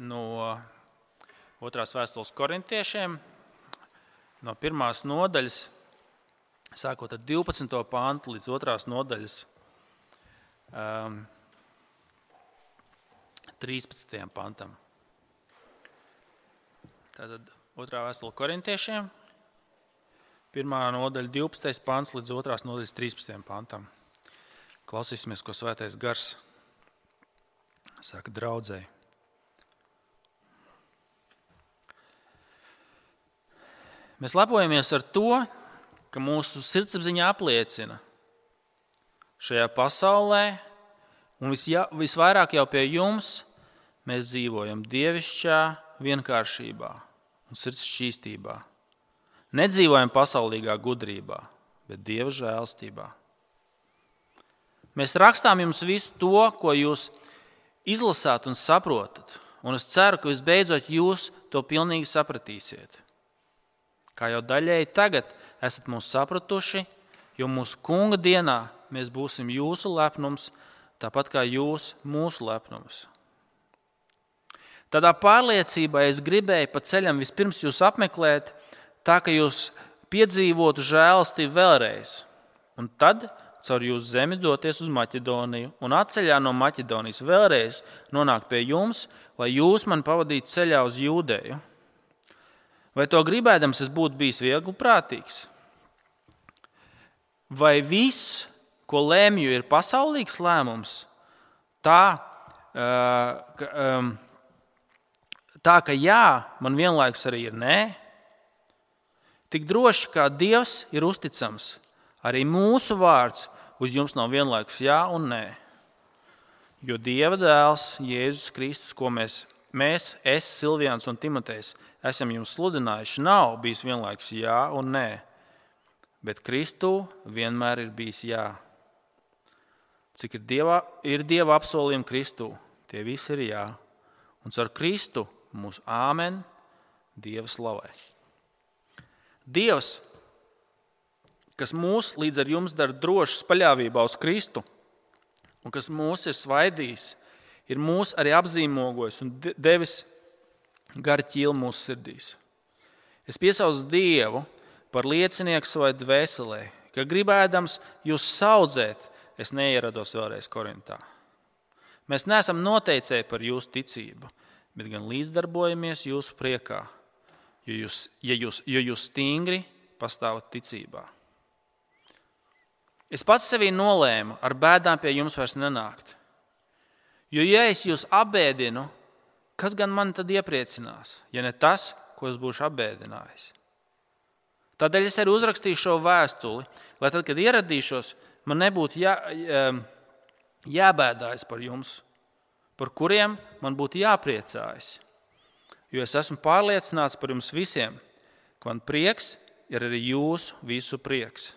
no otrās vēstules korintiešiem, no pirmās nodaļas, sākot ar 12. pāntu līdz otrās nodaļas um, 13. pantam. Tātad otrā vēstule korintiešiem, pirmā nodaļa 12. pāns līdz otrās nodaļas 13. pantam. Klausīsimies, ko svētais gars saka draudzēji. Mēs lepojamies ar to, ka mūsu sirdsapziņa apliecina šajā pasaulē, un visvairāk jau pie jums mēs dzīvojam dievišķā vienkāršībā un sirds šķīstībā. Nedzīvojam pasaulīgā gudrībā, bet dieva žēlstībā. Mēs rakstām jums visu to, ko jūs izlasāt un saprotat, un es ceru, ka visbeidzot jūs to pilnīgi sapratīsiet. Kā jau daļēji tagad esat mūs sapratuši, jo mūsu kunga dienā mēs būsim jūsu lepnums, tāpat kā jūs mūsu lepnums. Tādā pārliecībā es gribēju pa ceļam vispirms jūs apmeklēt, tā ka jūs piedzīvotu žēlastību vēlreiz, un tad caur jūsu zemi doties uz Maķedoniju, un atceļā no Maķedonijas vēlreiz nonākt pie jums, lai jūs man pavadītu ceļā uz Jūdeju Vai to gribēdams, es būtu bijis viegli prātīgs? Vai viss, ko lēmju, ir pasaulīgs lēmums? Tā, ka, tā, ka jā, man vienlaikus arī ir nē. Tik droši kā Dievs ir uzticams, arī mūsu vārds uz jums nav vienlaikus jā un nē. Jo Dieva dēls, Jēzus Kristus, ko mēs, mēs es, Silvijans un Timotejs, esam jums sludinājuši, nav bijis vienlaikus jā un nē, bet Kristū vienmēr ir bijis jā. Cik ir dieva, ir dieva apsolījumi Kristū, tie visi ir jā. Un ar Kristu mūsu āmen Dieva slavē. Dievs, kas mūs līdz ar jums dara drošus paļāvībā uz Kristu, un kas mūs ir svaidījis, ir mūs arī apzīmogojis un devis gara ķīla mūsu sirdīs. Es piesaucu Dievu par liecinieku savai dvēselē, ka gribēdams jūs saudzēt, es neierados vēlreiz Korintā. Mēs neesam noteicēji par jūsu ticību, bet gan līdzdarbojamies jūsu priekā, jo jūs, ja jūs, jo jūs stingri pastāvat ticībā. Es pats sevī nolēmu ar bēdām pie jums vairs nenākt. Jo, ja es jūs apbēdinu, kas gan man tad iepriecinās, ja ne tas, ko es būšu apbēdinājis? Tādēļ es arī uzrakstīju šo vēstuli, lai tad, kad ieradīšos, man nebūtu jā, jābēdājas par jums, par kuriem man būtu jāpriecājas. Jo es esmu pārliecināts par jums visiem, ka man prieks ir arī jūsu visu prieks.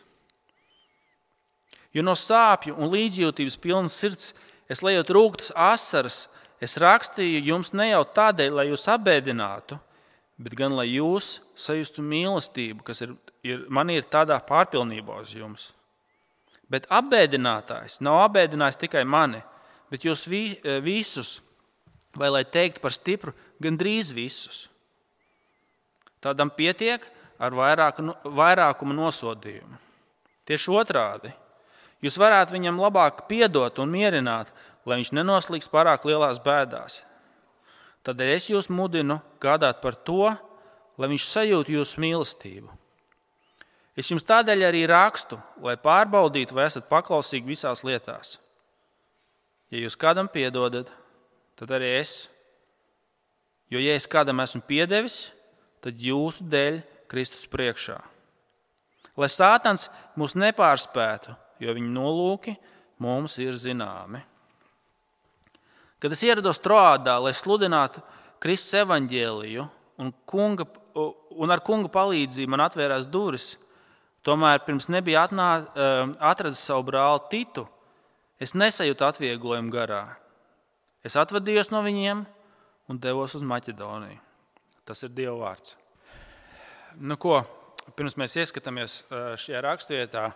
Jo no sāpju un līdzjūtības pilnas sirds es lejot rūktas asaras, Es rakstīju jums ne jau tādēļ, lai jūs apbēdinātu, bet gan lai jūs sajustu mīlestību, kas ir, ir, man ir tādā pārpilnībā uz jums. Bet apbēdinātājs nav apbēdinājis tikai mani, bet jūs vi, eh, visus, vai lai teikt par stipru, gandrīz visus. Tādam pietiek ar vairāku, vairākumu nosodījumu. Tieši otrādi. Jūs varētu viņam labāk piedot un mierināt, lai viņš nenoslīgs pārāk lielās bēdās. Tādēļ es jūs mudinu gādāt par to, lai viņš sajūtu jūsu mīlestību. Es jums tādēļ arī rakstu, lai pārbaudītu, vai esat paklausīgi visās lietās. Ja jūs kādam piedodat, tad arī es. Jo, ja es kādam esmu piedevis, tad jūsu dēļ Kristus priekšā. Lai Sātans mūs nepārspētu, jo viņa nolūki mums ir zināmi. Kad es ierados Troādā, lai sludinātu Kristus evaņģēliju, un, kunga, un ar kunga palīdzību man atvērās durvis, tomēr pirms nebija atnā, eh, atradzis savu brāli Titu, es nesajūtu atvieglojumu garā. Es atvadījos no viņiem un devos uz Maķedoniju. Tas ir Dieva vārds. Nu, ko, pirms mēs ieskatāmies eh, šajā raksturvietā,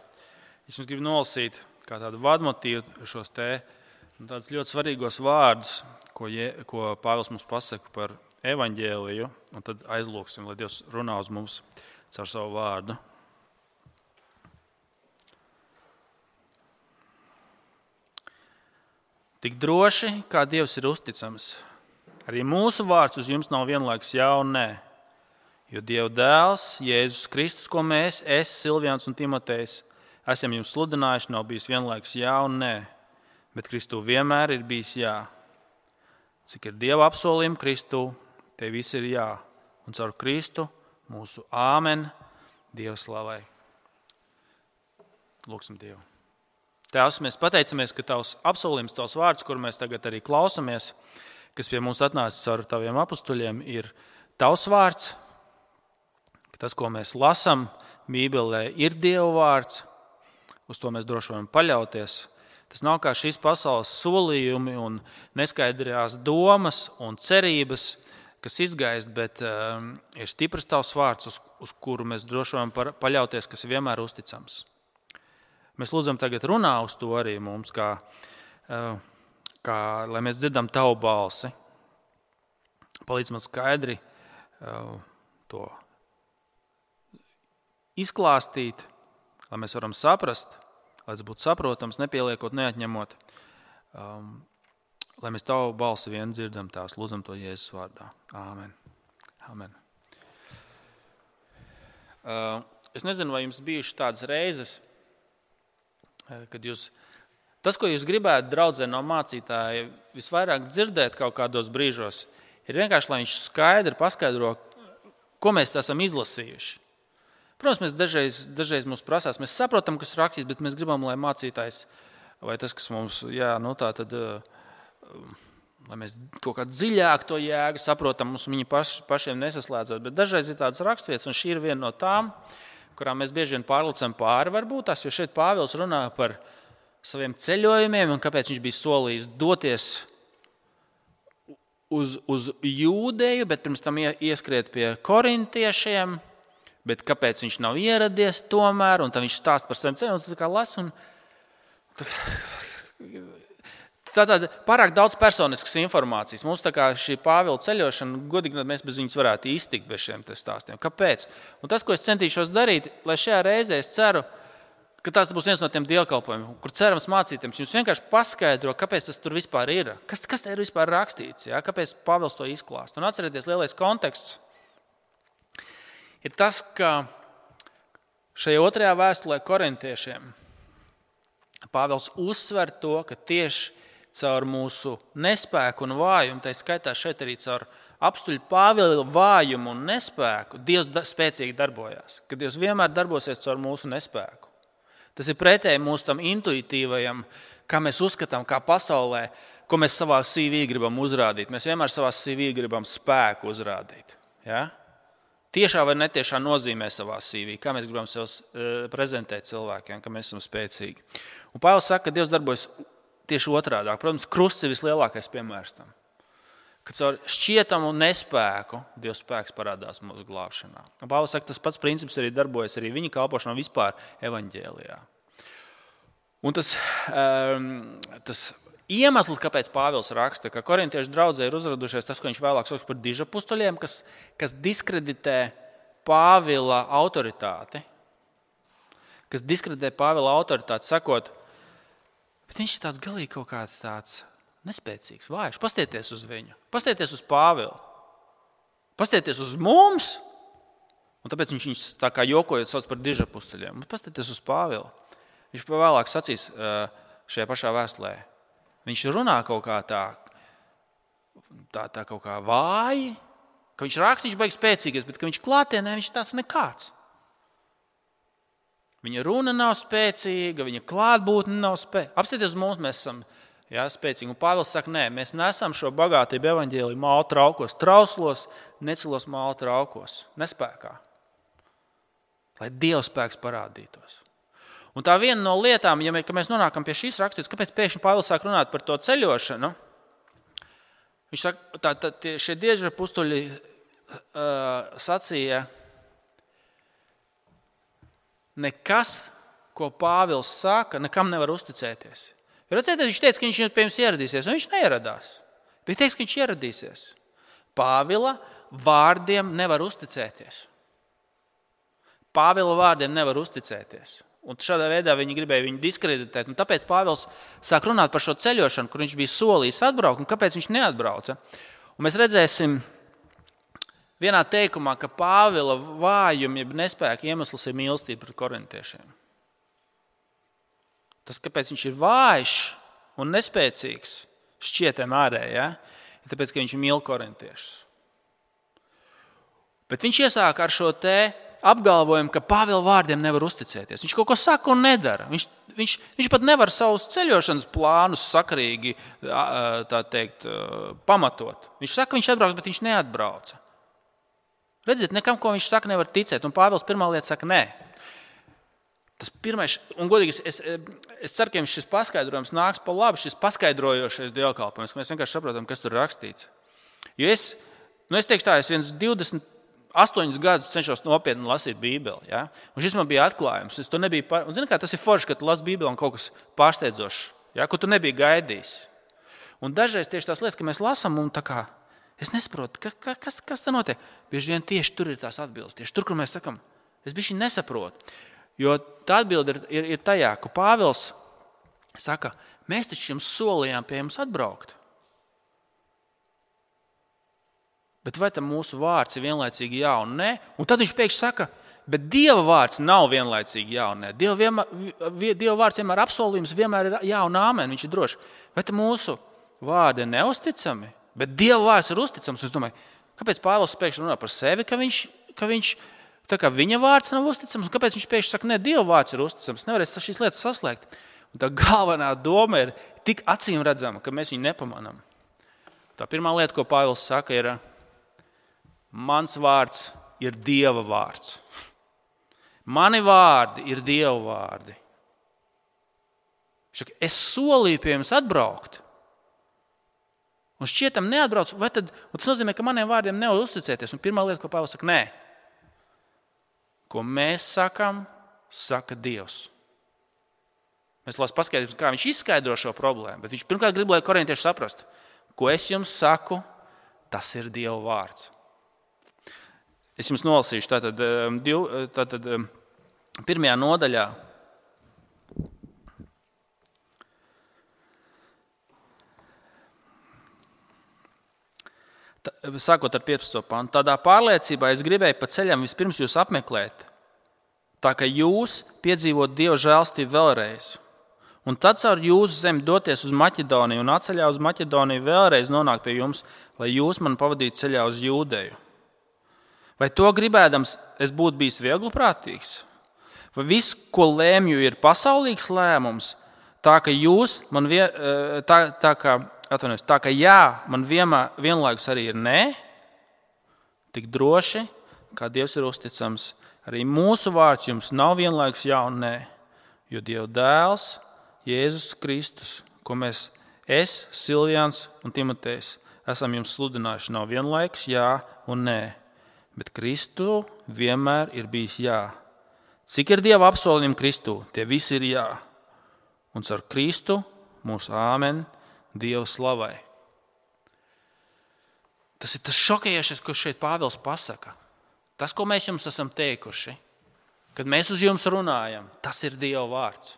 es jums gribu nolasīt kā tādu vadmotīvu šos te Tādus ļoti svarīgos vārdus, ko, je, ko Pāvils mums pasaka par evaņģēliju, un tad aizlūksim, lai Dievs runā uz mums caur savu vārdu. Tik droši, kā Dievs ir uzticams, arī mūsu vārds uz jums nav vienlaikus jā un nē. Jo Dieva dēls, Jēzus Kristus, ko mēs, es, Silvijans un Timotejs, esam jums sludinājuši, nav bijis vienlaikus jā un nē, bet Kristū vienmēr ir bijis jā. Cik ir Dieva apsolījumi Kristū, te viss ir jā. Un caur Kristu mūsu āmen Dieva slavai. Lūksim Dievu. Tēvs, mēs pateicamies, ka Tavs apsolījums, Tavs vārds, kur mēs tagad arī klausāmies, kas pie mums atnācis caur Taviem apstuļiem, ir Tavs vārds. Tas, ko mēs lasām Bībelē, ir Dieva vārds. Uz to mēs droši varam paļauties. Tas nav kā šīs pasaules solījumi un neskaidrās domas un cerības, kas izgaist, bet um, ir stiprs tavs vārds, uz, uz kuru mēs droši varam paļauties, kas ir vienmēr uzticams. Mēs lūdzam, tagad runā uz to arī mums, kā, uh, kā, lai mēs dzirdam tavu balsi. Palīdz man skaidri uh, to izklāstīt, lai mēs varam saprast, lai tas būtu saprotams, nepieliekot, neatņemot. Um, lai mēs tavu balsi vien dzirdam, tās lūdzam to Jēzus vārdā. Āmen. Amen. Uh, es nezinu, vai jums bijušas tādas reizes, uh, kad jūs, tas, ko jūs gribētu draudzē no mācītāja, visvairāk dzirdēt kaut kādos brīžos, ir vienkārši, lai viņš skaidri paskaidro, ko mēs esam izlasījuši. Protams, mēs dažreiz, dažreiz mums prasās, mēs saprotam, kas ir rakstīts, bet mēs gribam, lai mācītājs vai tas, kas mums jā, nu tā tad. Lai mēs kaut kā dziļāk to jēgu saprotam, mums viņi paš, pašiem nesaslēdzas. Bet dažreiz ir tādas raksturvietas, un šī ir viena no tām, kurām mēs bieži vien pārlicam pāri. Varbūt tās, jo šeit Pāvils runā par saviem ceļojumiem un kāpēc viņš bija solījis doties uz, uz Jūdeju, bet pirms tam ieskriet pie korintiešiem bet kāpēc viņš nav ieradies tomēr, un viņš stāsta par saviem ceļiem, un tā kā las. Un... Tātad pārāk daudz personiskas informācijas. Mums tā kā šī Pāvila ceļošana, godīgi, mēs bez viņas varētu iztikt bez šiem stāstiem. Kāpēc? Un tas, ko es centīšos darīt, lai šajā reizē es ceru, ka tas būs viens no tiem dievkalpojumiem, kur cerams mācītājiem jums vienkārši paskaidro, kāpēc tas tur vispār ir. Kas, kas te ir vispār rakstīts? Ja? Kāpēc Pāvils to izklāst? Un atcerieties, lielais konteksts ir tas, ka šajā otrajā vēstulē korintiešiem Pāvils uzsver to, ka tieši caur mūsu nespēku un vājumu, tā skaitā šeit arī caur apstuļu Pāvila vājumu un nespēku, Dievs spēcīgi darbojas. Ka Dievs vienmēr darbosies caur mūsu nespēku. Tas ir pretēji mūsu tam intuitīvajam, kā mēs uzskatām, kā pasaulē, ko mēs savā CV gribam uzrādīt. Mēs vienmēr savā CV gribam spēku uzrādīt. Ja? Tiešā vai netiešā nozīmē savā CV, kā mēs gribam sev eh, prezentēt cilvēkiem, ka mēs esam spēcīgi. Un Pāvils saka, ka Dievs darbojas tieši otrādi. Protams, krusts ir vislielākais piemērs tam. Kad caur šķietamu nespēku Dievs spēks parādās mūsu glābšanā. Pāvils saka, tas pats princips arī darbojas arī viņa kalpošanā vispār evaņģēlijā. Un tas, um, tas Iemesls, kāpēc Pāvils raksta, ka korintiešu draudzē ir uzradušies tas, ko viņš vēlāk sauc par dižapustuļiem, kas, kas diskreditē Pāvila autoritāti. Kas diskreditē Pāvila autoritāti, sakot, bet viņš ir tāds galīgi kaut kāds tāds nespēcīgs, vājš. Pastieties uz viņu, pastieties uz Pāvilu, pastieties uz mums. Un tāpēc viņš viņus tā kā jokojot sauc par dižapustuļiem. Pastieties uz Pāvilu. Viņš vēlāk sacīs šajā pašā vēstulē Viņš runā kaut kā tā, tā, tā kaut kā vāji, ka viņš raksta, viņš baigs spēcīgais, bet viņš klātienē viņš tāds nekāds. Viņa runa nav spēcīga, viņa klātbūtne nav spēcīga. Apsieties uz mums, mēs esam jā, spēcīgi. Un Pāvils saka, nē, mēs nesam šo bagātību evaņģēlīju mālu traukos, trauslos, necilos mālu traukos, nespējā. Lai Dieva spēks parādītos. Un tā viena no lietām, ja mēs nonākam pie šīs raksturības, kāpēc pēkšņi Pāvils sāk runāt par to ceļošanu, viņš saka, tā, tā, šie dieža pustuļi uh, sacīja, nekas, ko Pāvils saka, nekam nevar uzticēties. Redziet, viņš teica, ka viņš pie jums ieradīsies, un viņš neieradās. Viņš teica, ka viņš ieradīsies. Pāvila vārdiem nevar uzticēties. Pāvila vārdiem nevar uzticēties. Un šādā veidā viņi gribēja viņu diskreditēt. Un tāpēc Pāvils sāk runāt par šo ceļošanu, kur viņš bija solījis atbraukt, un kāpēc viņš neatbrauca. Un mēs redzēsim, vienā teikumā, ka Pāvila vājuma, jeb nespēka iemesls ir mīlestība pret korintiešiem. Tas, kāpēc viņš ir vājš un nespēcīgs, šķietam ārēji, ja? ir tāpēc, ka viņš mīl korintiešus. Bet viņš iesāk ar šo te apgalvojumu, ka Pāvila vārdiem nevar uzticēties. Viņš kaut ko saka un nedara. Viņš, viņš, viņš pat nevar savus ceļošanas plānus sakarīgi teikt, pamatot. Viņš saka, ka viņš atbrauks, bet viņš neatbrauca. Redziet, nekam, ko viņš saka, nevar ticēt. Un Pāvils pirmā lieta saka, nē. Tas pirmais, un godīgi, es, es ceru, ka jums šis paskaidrojums nāks pa labi, šis paskaidrojošais dievkalpojums, ka mēs vienkārši saprotam, kas tur ir rakstīts. Jo es, nu es teikšu tā, es viens 20 astoņus gadus cenšos nopietni lasīt Bībeli. Ja? Un šis man bija atklājums. Es to nebiju. Par... Un, zini, kā, tas ir forši, ka tu lasi Bībeli un kaut kas pārsteidzošs, ja? ko tu nebiji gaidījis. Un dažreiz tieši tās lietas, ka mēs lasām, un kā, es nesaprotu, ka, ka, kas, kas tur notiek. Bieži vien tieši tur ir tās atbildes. Tieši tur, kur mēs sakām, es biju nesaprotu. Jo tā atbilde ir, ir, ir tajā, ka Pāvils saka, mēs taču jums solījām pie jums atbraukt. Bet vai tam mūsu vārds ir vienlaicīgi jā un nē? Un tad viņš pēkšņi saka, bet Dieva vārds nav vienlaicīgi jā un nē. Dieva, vienmēr, Dieva vārds vienmēr apsolījums, vienmēr ir jā un āmen. Viņš ir drošs. Tam mūsu vārdi ir neusticami? Bet Dieva vārds ir uzticams. Es domāju, kāpēc Pāvils pēkšņi runā par sevi, ka viņš, ka viņš tā kā viņa vārds nav uzticams, un kāpēc viņš pēkšņi saka, ne, Dieva vārds ir uzticams. Nevarēs šīs lietas saslēgt. Un tā galvenā doma ir tik acīm redzama, ka mēs viņu nepamanām. Tā pirmā lieta, ko Pāvils saka, ir, Mans vārds ir Dieva vārds. Mani vārdi ir Dieva vārdi. Es solīju pie jums atbraukt. Un šķietam neatbrauc, vai tad tas nozīmē, ka maniem vārdiem nevar uzticēties? Un pirmā lieta, ko Pāvils saka, nē. Ko mēs sakām, saka Dievs. Mēs lasām paskaidrojumu, kā viņš izskaidro šo problēmu. Bet viņš pirmkārt grib, lai korintieši saprastu, ko es jums saku, tas ir Dieva vārds. Es jums nolasīšu, tātad, div, tātad um, pirmajā nodaļā. Sākot ar 15. pantu, tādā pārliecībā es gribēju pa ceļam vispirms jūs apmeklēt, tā ka jūs piedzīvot Dieva žēlstību vēlreiz. Un tad caur jūsu zemi doties uz Maķedoniju un atceļā uz Maķedoniju vēlreiz nonākt pie jums, lai jūs man pavadītu ceļā uz Jūdeju. Vai to gribēdams, es būtu bijis viegli prātīgs? Vai viss, ko lēmju, ir pasaulīgs lēmums? Tā ka jūs man vien, eh, tā, tā kā, atvainojos, tā ka jā, man vienmēr, vienlaikus arī ir nē, tik droši, kā Dievs ir uzticams. Arī mūsu vārds jums nav vienlaikus jā un nē, jo Dieva dēls, Jēzus Kristus, ko mēs, es, Silvijans un Timotejs, esam jums sludinājuši, nav vienlaikus jā un nē bet Kristu vienmēr ir bijis jā. Cik ir Dieva apsolījumi Kristū, tie visi ir jā. Un ar Kristu mūsu āmen Dieva slavai. Tas ir tas šokējošais, ko šeit Pāvils pasaka. Tas, ko mēs jums esam teikuši, kad mēs uz jums runājam, tas ir Dieva vārds.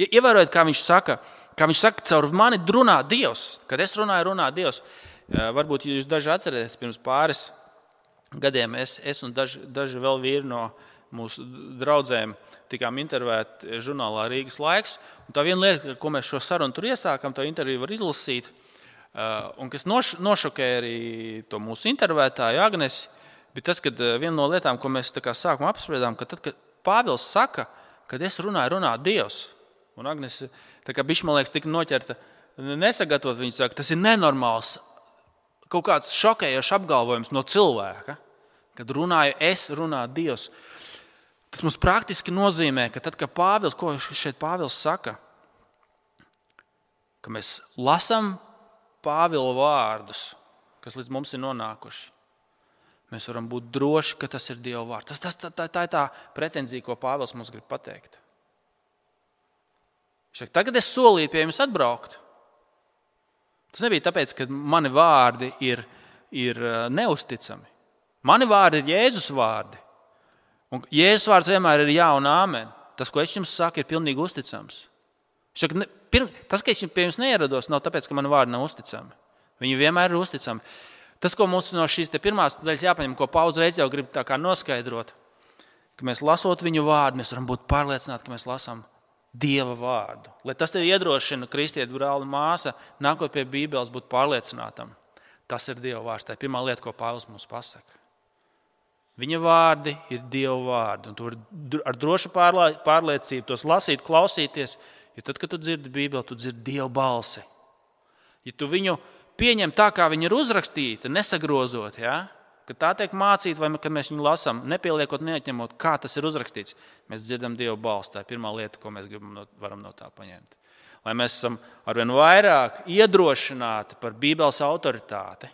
Ievērojiet, kā viņš saka, kā viņš saka, caur mani runā Dievs. Kad es runāju, runā Dievs. Varbūt jūs daži atcerieties pirms pāris gadiem es, es un daži, daži vēl vīri no mūsu draugiem tikām intervētāti žurnālā Rīgas laiks. Un tā viena lieta, ko mēs šo sarunu tur iesākām, to interviju var izlasīt, uh, un kas noš, nošokēja arī to mūsu intervētāju Agnesi, bija tas, ka uh, viena no lietām, ko mēs sākumā apspriedām, ka tad, kad Pāvils saka, kad es runāju, runā Dievs, un Agnese, tā kā bišķi man liekas, tika noķerta nesagatavot, viņa saka, tas ir nenormāls kaut kāds šokējošs apgalvojums no cilvēka, kad runāju es, runā Dievs. Tas mums praktiski nozīmē, ka tad, kad Pāvils, ko šeit Pāvils saka, ka mēs lasām Pāvila vārdus, kas līdz mums ir nonākuši. Mēs varam būt droši, ka tas ir Dieva vārds. Tas, tas, tā, tā, tā ir tā pretenzija, ko Pāvils mums grib pateikt. Šak, tagad es solīju pie jums atbraukt. Tas nebija tāpēc, ka mani vārdi ir, ir neusticami. Mani vārdi ir Jēzus vārdi. Un Jēzus vārds vienmēr ir jā un āmen. Tas, ko es jums saku, ir pilnīgi uzticams. Šak, ne, pirm, tas, ka es pie jums neierados, nav tāpēc, ka mani vārdi nav uzticami. Viņi vienmēr ir uzticami. Tas, ko mums no šīs pirmās daļas jāpaņem, ko Pauls reiz jau grib noskaidrot, ka mēs lasot viņu vārdu, mēs varam būt pārliecināti, ka mēs lasām Dieva vārdu. Lai tas tev iedrošina, kristieti, brāli, māsa, nākot pie Bībeles, būt pārliecinātam. Tas ir Dieva vārds. Tā ir pirmā lieta, ko Pāvils mums pasaka. Viņa vārdi ir Dieva vārdi. Un tu vari ar drošu pārliecību tos lasīt, klausīties. Jo tad, kad tu dzirdi Bībeli, tu dzirdi Dieva balsi. Ja tu viņu pieņem tā, kā viņa ir uzrakstīta, nesagrozot, ja? Kad tā tiek mācīta, vai kad mēs viņu lasām, nepieliekot, neatņemot, kā tas ir uzrakstīts, mēs dzirdam Dieva balsi. Tā ir pirmā lieta, ko mēs no, varam no tā paņemt. Lai mēs esam arvien vairāk iedrošināti par Bībeles autoritāti,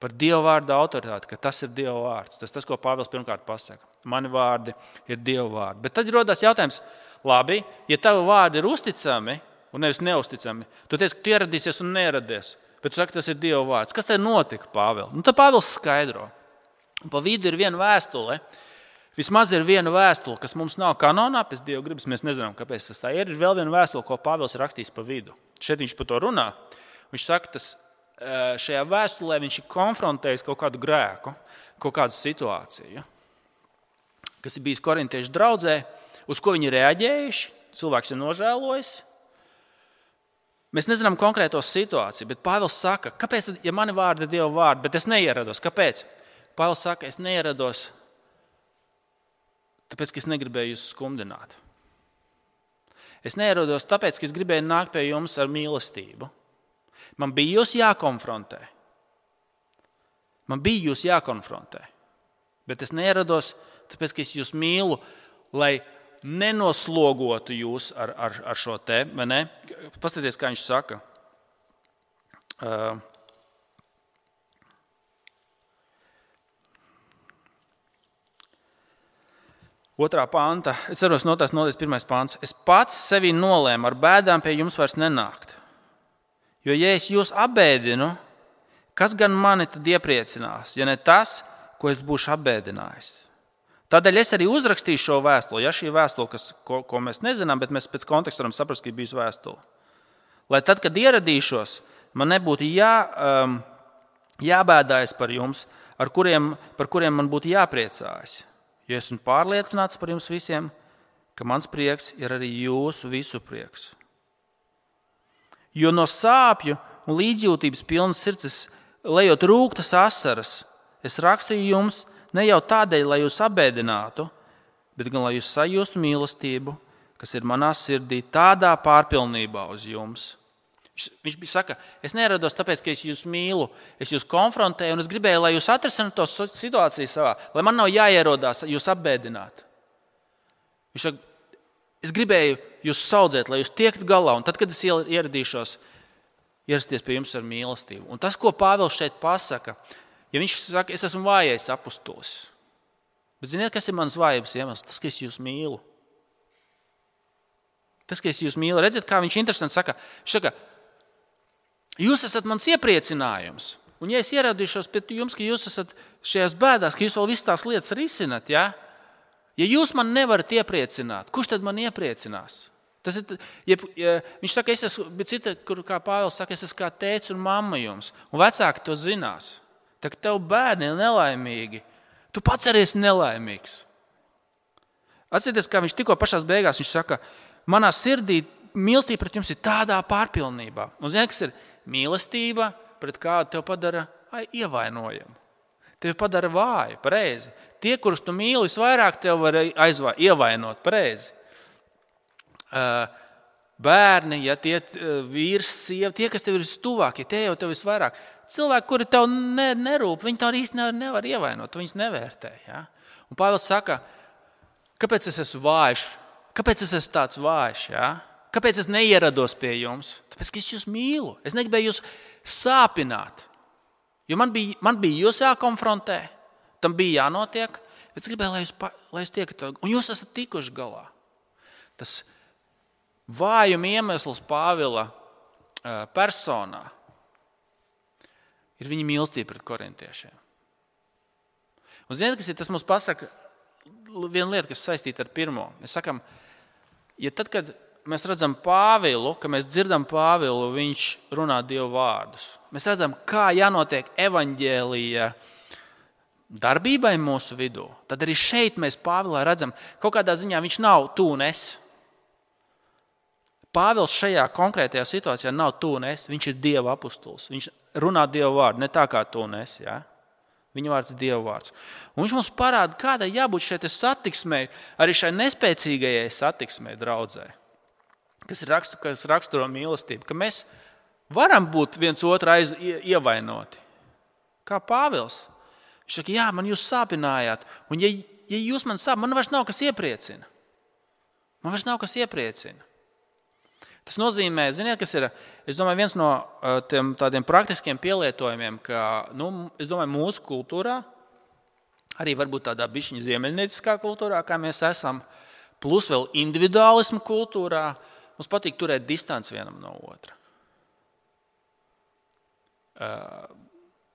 par Dieva vārdu autoritāti, ka tas ir Dieva vārds. Tas tas, ko Pāvils pirmkārt pasaka. Mani vārdi ir Dieva vārdi. Bet tad rodas jautājums, labi, ja tavi vārdi ir uzticami un nevis neusticami, tu teici, ka tu ieradīsies un neieradies. Bet tu saki, tas ir Dieva vārds. Kas te notika, Pāvils? Nu, tad Pāvils skaidro. Pa vidu ir viena vēstule. Vismaz ir viena vēstule, kas mums nav kanonā, pēc Dieva gribas. Mēs nezinām, kāpēc tas tā ir. Ir vēl viena vēstule, ko Pāvils ir rakstījis pa vidu. Šeit viņš par to runā. Viņš saka, tas šajā vēstulē viņš ir konfrontējis kaut kādu grēku, kaut kādu situāciju, kas ir bijis korintiešu draudzē, uz ko viņi reaģējuši. Cilvēks ir nožēlojis, Mēs nezinām konkrēto situāciju, bet Pāvils saka, kāpēc, ja mani vārdi ir Dieva vārdi, bet es neierados, kāpēc? Pāvils saka, es neierados, tāpēc, ka es negribēju jūs skumdināt. Es neierados tāpēc, ka es gribēju nākt pie jums ar mīlestību. Man bija jūs jākonfrontē. Man bija jūs jākonfrontē. Bet es neierados, tāpēc, ka es jūs mīlu, lai nenoslogotu jūs ar, ar, ar šo te. Paskatieties, kā viņš saka. Uh, Otrā panta, es ceros, no tās nodaļas pirmais pants. Es pats sevi nolēmu ar bēdām pie jums vairs nenākt. Jo, ja es jūs apbēdinu, kas gan mani tad iepriecinās, ja ne tas, ko es būšu apbēdinājis? Tādēļ es arī uzrakstīju šo vēstuli. Ja šī vēstule, kas, ko, ko mēs nezinām, bet mēs pēc konteksta varam saprast, ka bijusi vēstule. Lai tad, kad ieradīšos, man nebūtu jā, um, jābēdājas par jums, kuriem, par kuriem man būtu jāpriecājas. Jo esmu pārliecināts par jums visiem, ka mans prieks ir arī jūsu visu prieks. Jo no sāpju un līdzjūtības pilnas sirds, lejot rūktas asaras, es rakstīju jums, ne jau tādēļ, lai jūs apbēdinātu, bet gan lai jūs sajustu mīlestību, kas ir manā sirdī, tādā pārpilnībā uz jums. Viņš bija saka, es nerados tāpēc, ka es jūs mīlu, es jūs konfrontēju, un es gribēju, lai jūs atrisinātu to situāciju savā, lai man nav jāierodās jūs apbēdināt. Viņš saka, es gribēju jūs audzēt, lai jūs tiekat galā, un tad, kad es ieradīšos, ierasties pie jums ar mīlestību. Un tas, ko Pāvils šeit pasaka, Ja viņš saka, es esmu vājais apustulis, bet ziniet, kas ir mans vājības iemesls? Tas, ka es jūs mīlu. Tas, ka es jūs mīlu, redziet, kā viņš interesanti saka. Viņš saka, jūs esat mans iepriecinājums. Un, ja es ieradīšos pie jums, ka jūs esat šajās bēdās, ka jūs vēl visas tās lietas risināt, ja? ja jūs man nevarat iepriecināt, kurš tad man iepriecinās? Tas ir, ja, ja, viņš saka, es esmu, bet cita, kur, kā Pāvils saka, es esmu kā tēvs un mamma jums, un vecāki to zinās. Tad tev bērni ir nelaimīgi. Tu pats arī esi nelaimīgs. Atcerieties, kā viņš tikko pašā beigās saka, manā sirdī mīlestība pret jums ir tādā pārpilnībā. Un zini, kas ir mīlestība, pret kādu te padara ievainojumu. Tevi padara vāju, pareizi. Tie, kurus tu mīli, visvairāk tev var aizvā, ievainot, pareizi. Uh, bērni, ja tie vīrs, sieva, tie, kas tev ir stuvākie, tie jau tev visvairāk cilvēki, kuri tev ne, nerūp, viņi tev īsti nevar, nevar ievainot, viņus nevērtē. Ja? Un Pāvils saka, kāpēc es esmu vājš? Kāpēc es esmu tāds vājš? Ja? Kāpēc es neierados pie jums? Tāpēc, ka es jūs mīlu. Es negribēju jūs sāpināt. Jo man bija, man bija jūs jākonfrontē, tam bija jānotiek. Bet es gribēju, lai jūs, lai jūs tiekat, un jūs esat tikuši galā. Tas vājuma iemesls Pāvila personā ir viņa mīlestība pret korintiešiem. Un ziniet, kas ir tas mums pasaka? Viena lieta, kas saistīta ar pirmo. Mēs sakām, ja tad, kad mēs redzam Pāvilu, ka mēs dzirdam Pāvilu, viņš runā Dievu vārdus. Mēs redzam, kā jānotiek evaņģēlīja darbībai mūsu vidū. Tad arī šeit mēs Pāvilā redzam, ka kaut kādā ziņā viņš nav tu un es. Pāvils šajā konkrētajā situācijā nav tu un es. Viņš ir Dieva apustulis. Viņš runā Dieva vārdu, ne tā kā tu un es. Ja? Viņa vārds ir Dieva vārds. Un viņš mums parāda, kādai jābūt šai satiksmei, arī šai nespēcīgajai satiksmei, draudzē, kas, ir rakstu, kas raksturo mīlestību. Ka mēs varam būt viens otru aiz, ievainoti. Kā Pāvils. Viņš saka, jā, man jūs sāpinājāt. Un, ja, ja jūs man sāpināt, man vairs nav kas iepriecina. Man vairs nav kas iepriecina. Tas nozīmē, ziniet, kas ir domāju, viens no uh, tiem tādiem praktiskiem pielietojumiem, ka nu, domāju, mūsu kultūrā, arī varbūt tādā bišķiņa ziemeļnieciskā kultūrā, kā mēs esam, plus vēl individuālismu kultūrā, mums patīk turēt distanci vienam no otra. Uh,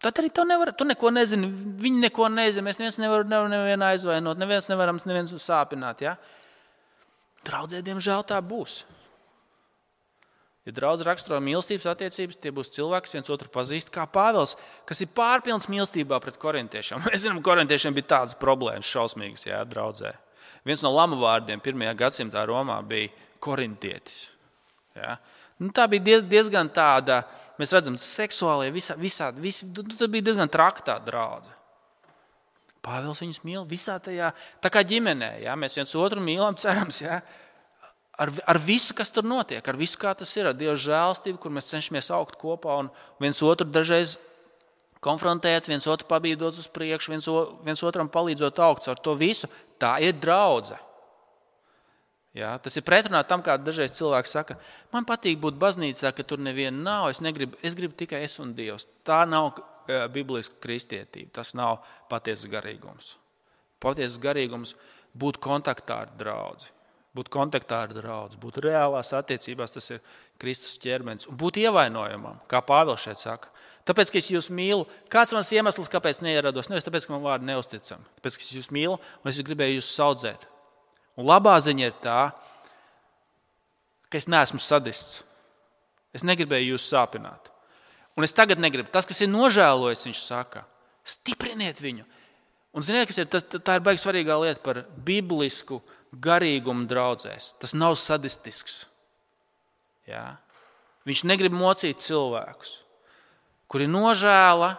tad arī tu, nevar, tu neko nezini, viņi neko nezina. Mēs neviens nevaram nevar nevienu aizvainot, neviens nevaram nevienu sāpināt. Ja? Draudzē, diemžēl tā būs. Ja draudz raksturo mīlestības attiecības, tie būs cilvēki, kas viens otru pazīst, kā Pāvils, kas ir pārpilns mīlestībā pret korintiešiem. Mēs zinām, ka korintiešiem bija tādas problēmas, šausmīgas, jā, draudzē. Viens no lamu vārdiem pirmajā gadsimtā Romā bija korintietis. Ja? Nu, tā bija diezgan tāda, mēs redzam, seksuālie, visā, visā, vis, nu, tā bija diezgan traka draudzene. Pāvils viņus mīl visā tajā, tā kā ģimenē. Ja? Mēs viens otru mīlam, cerams. Ja? Ar, ar visu, kas tur notiek, ar visu, kā tas ir, ar Dieva žēlstību, kur mēs cenšamies augt kopā un viens otru dažreiz konfrontēt, viens otru pabīdot uz priekšu, viens, viens otram palīdzot augt ar to visu. Tā ir draudzene. Ja, tas ir pretrunā tam, kā dažreiz cilvēki saka, man patīk būt baznīcā, ka tur neviena nav. Es, negribu, es gribu tikai es un Dievs. Tā nav uh, bibliska kristietība. Tas nav patiesas garīgums. Patiesas garīgums būt kontaktā ar draugu būt kontaktā ar draugu, būt reālās attiecībās, tas ir Kristus ķermenis, un būt ievainojamam, kā Pāvils šeit saka. Tāpēc, ka es jūs mīlu, kāds ir mans iemesls, kāpēc neierados? Nevis tāpēc, ka man vārdi neusticami, tāpēc, ka es jūs mīlu un es gribēju jūs audzēt. Un labā ziņa ir tā, ka es neesmu sadists. Es negribēju jūs sāpināt. Un es tagad negribu. Tas, kas ir nožēlojis, viņš saka, stipriniet viņu. Un ziniet, kas ir tas, tā ir baigta svarīgā lieta par biblisku garīgumu draudzēs. Tas nav sadistisks. Jā. Viņš negrib mocīt cilvēkus, kuri nožēla,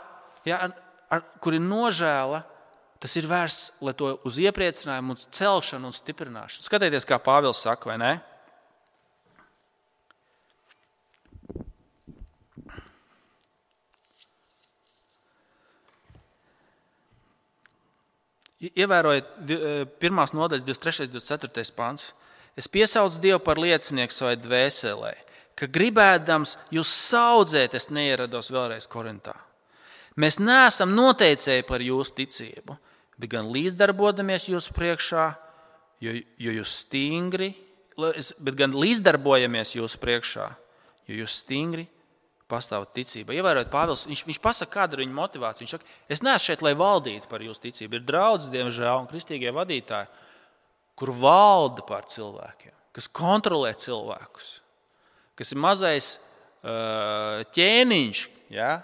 jā, ar, kuri nožēla. Tas ir vērsts, lai to uz iepriecinājumu, uz celšanu un stiprināšanu. Skatieties, kā Pāvils saka, vai ne? Ievērojiet, e, pirmās nodaļas 23. un 24. pāns. Es piesaucu Dievu par liecinieku savai dvēselē, ka gribēdams jūs saudzēt, es neierados vēlreiz Korintā. Mēs neesam noteicēji par jūsu ticību, bet gan līdzdarbojamies jūsu priekšā, jo, jo jūs stingri, bet gan līdzdarbojamies jūsu priekšā, jo jūs stingri pastāv ticība. Ievērojot, Pāvils, viņš, viņš pasaka, kāda ir viņa motivācija. Viņš saka, es neesmu šeit, lai valdītu par jūsu ticību. Ir draugs, diemžēl, un kristīgie vadītāji, kur valda pār cilvēkiem, kas kontrolē cilvēkus, kas ir mazais uh, ķēniņš, ja?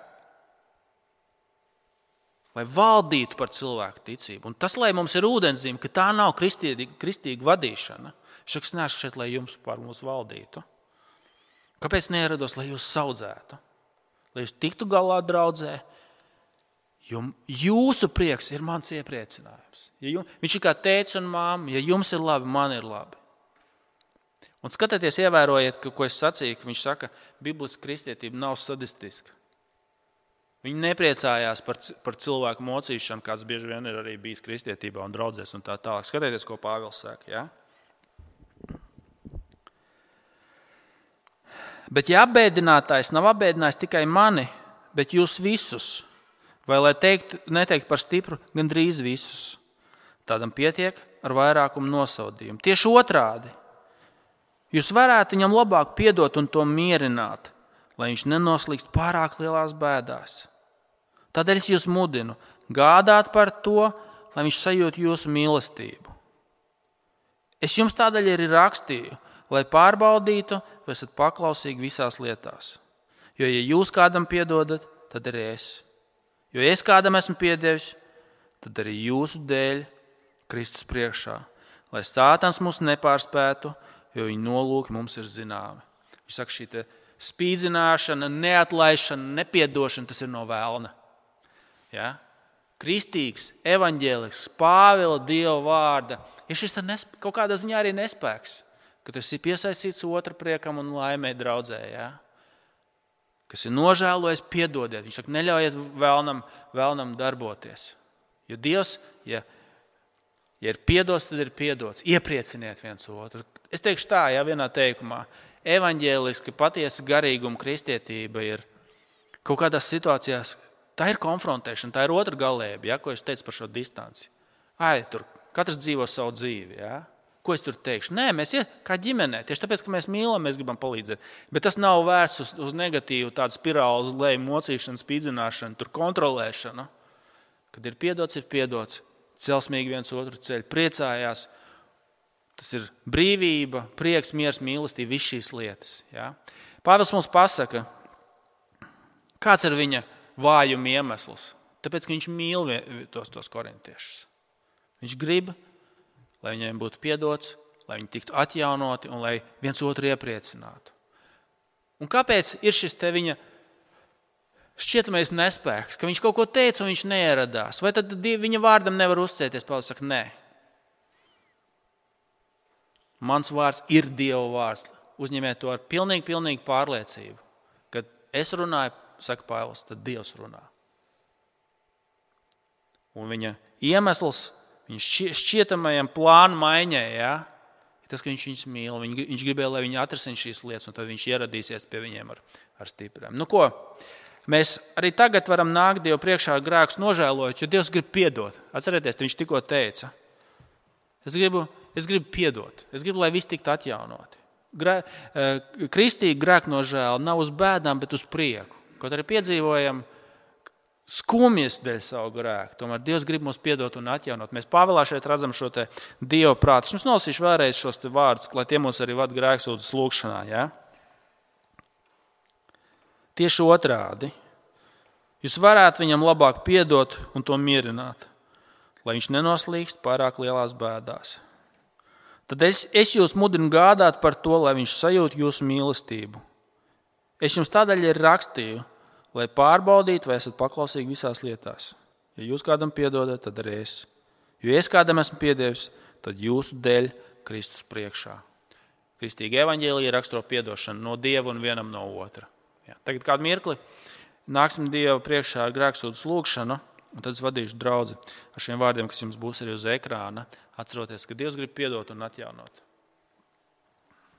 lai valdītu par cilvēku ticību. Un tas, lai mums ir ūdenzime, ka tā nav kristīga, kristīga vadīšana. Es neesmu šeit, lai jums par mums valdītu. Kāpēc neierados, lai jūs audzētu, lai jūs tiktu galā draudzē? Jo jūsu prieks ir mans iepriecinājums. Ja jums, viņš ir kā tēvs un māma. Ja jums ir labi, man ir labi. Un skatieties, ievērojiet, ka, ko es sacīju, ka viņš saka, ka Bībeles kristietība nav sadistiska. Viņi nepriecājās par, par cilvēku mocīšanu, kāds bieži vien ir arī bijis kristietībā un draudzēs un tā tālāk. Skatieties, ko Pāvils saka. Ja? Bet ja apbēdinātājs nav apbēdinājis tikai mani, bet jūs visus, vai lai teikt, neteikt par stipru, gandrīz visus, tādam pietiek ar vairākumu nosodījumu. Tieši otrādi. Jūs varētu viņam labāk piedot un to mierināt, lai viņš nenoslīgst pārāk lielās bēdās. Tādēļ es jūs mudinu gādāt par to, lai viņš sajūtu jūsu mīlestību. Es jums tādēļ arī rakstīju, lai pārbaudītu, vai esat paklausīgi visās lietās. Jo, ja jūs kādam piedodat, tad arī es. Jo es kādam esmu piedevis, tad arī jūsu dēļ Kristus priekšā, lai Sātans mūs nepārspētu, jo viņa nolūki mums ir zināmi. Viņš saka, šī spīdzināšana, neatlaišana, nepiedošana, tas ir no vēlna. Ja? Kristīgs, evaņģēlisks, Pāvila Dieva vārda ir šis nesp... kaut kādā ziņā arī nespēks, ka tas ir piesaistīts otra priekam un laimē draudzē. Ja? Kas ir nožēlojis, piedodiet. Viņš saka, neļaujiet vēlnam, vēlnam darboties. Jo Dievs, ja, ja ir piedots, tad ir piedots. Ieprieciniet viens otru. Es teikšu tā, ja vienā teikumā, evaņģēliski, patiesa garīguma kristietība ir kaut kādās situācijās, tā ir konfrontēšana, tā ir otra galība, ja, ko es teicu par šo distanci. Ai, tur katrs dzīvo savu dzīvi. Ja. Ko es tur teikšu? Nē, mēs ir kā ģimenē. Tieši tāpēc, ka mēs mīlam, mēs gribam palīdzēt. Bet tas nav vērsts uz, uz negatīvu, tādu spirāli, uz leju mocīšanu, spīdzināšanu, tur kontrolēšanu. Kad ir piedots, ir piedots. Celsmīgi viens otru ceļu, priecājās, Tas ir brīvība, prieks, miers, mīlestība, visas šīs lietas. Ja? Pāvils mums pasaka, kāds ir viņa vājuma iemesls. Tāpēc, ka viņš mīl tos, tos korintiešus. Viņš grib, lai viņiem būtu piedots, lai viņi tiktu atjaunoti un lai viens otru iepriecinātu. Un kāpēc ir šis te viņa šķietamais nespēks, ka viņš kaut ko teica un viņš neieradās? Vai tad viņa vārdam nevar uzticēties? Pāvils saka, nē. Mans vārds ir Dieva vārds. Uzņemiet to ar pilnīgu, pilnīgu pārliecību. Kad es runāju, saka Pāvils, tad Dievs runā. Un viņa iemesls viņa šķietamajam plānu maiņai ja, tas, ka viņš viņus mīl. Viņš, viņš gribēja, lai viņi atrisina šīs lietas, un tad viņš ieradīsies pie viņiem ar, ar stipriem. Nu, ko? Mēs arī tagad varam nākt Dievu priekšā ar grēkus nožēlojot, jo Dievs grib piedot. Atcerieties, viņš tikko teica, es gribu es gribu piedot, es gribu, lai viss tiktu atjaunoti. Grē, eh, kristīgi grēk no žēla nav uz bēdām, bet uz prieku. Kaut arī piedzīvojam skumjas dēļ savu grēku, tomēr Dievs grib mums piedot un atjaunot. Mēs Pāvēlā šeit redzam šo Dieva prātu. Es nolasīšu vēlreiz šos vārdus, lai tie mūs arī vada grēksūdzes lūgšanā. Ja? Tieši otrādi. Jūs varētu viņam labāk piedot un to mierināt, lai viņš nenoslīgst pārāk lielās bēdās tad es, es jūs mudinu gādāt par to, lai viņš sajūta jūsu mīlestību. Es jums tādēļ ir rakstīju, lai pārbaudītu, vai esat paklausīgi visās lietās. Ja jūs kādam piedodat, tad arī es. Jo es kādam esmu piedevis, tad jūsu dēļ Kristus priekšā. Kristīga evaņģēlīja raksturo atdošanu no Dieva un vienam no otra. Ja. Tagad kādu mirkli nāksim Dieva priekšā ar grēksūdzes lūgšanu. Un tad es vadīšu draugu ar šiem vārdiem, kas jums būs arī uz ekrāna, atceroties, ka Dievs grib piedot un atjaunot.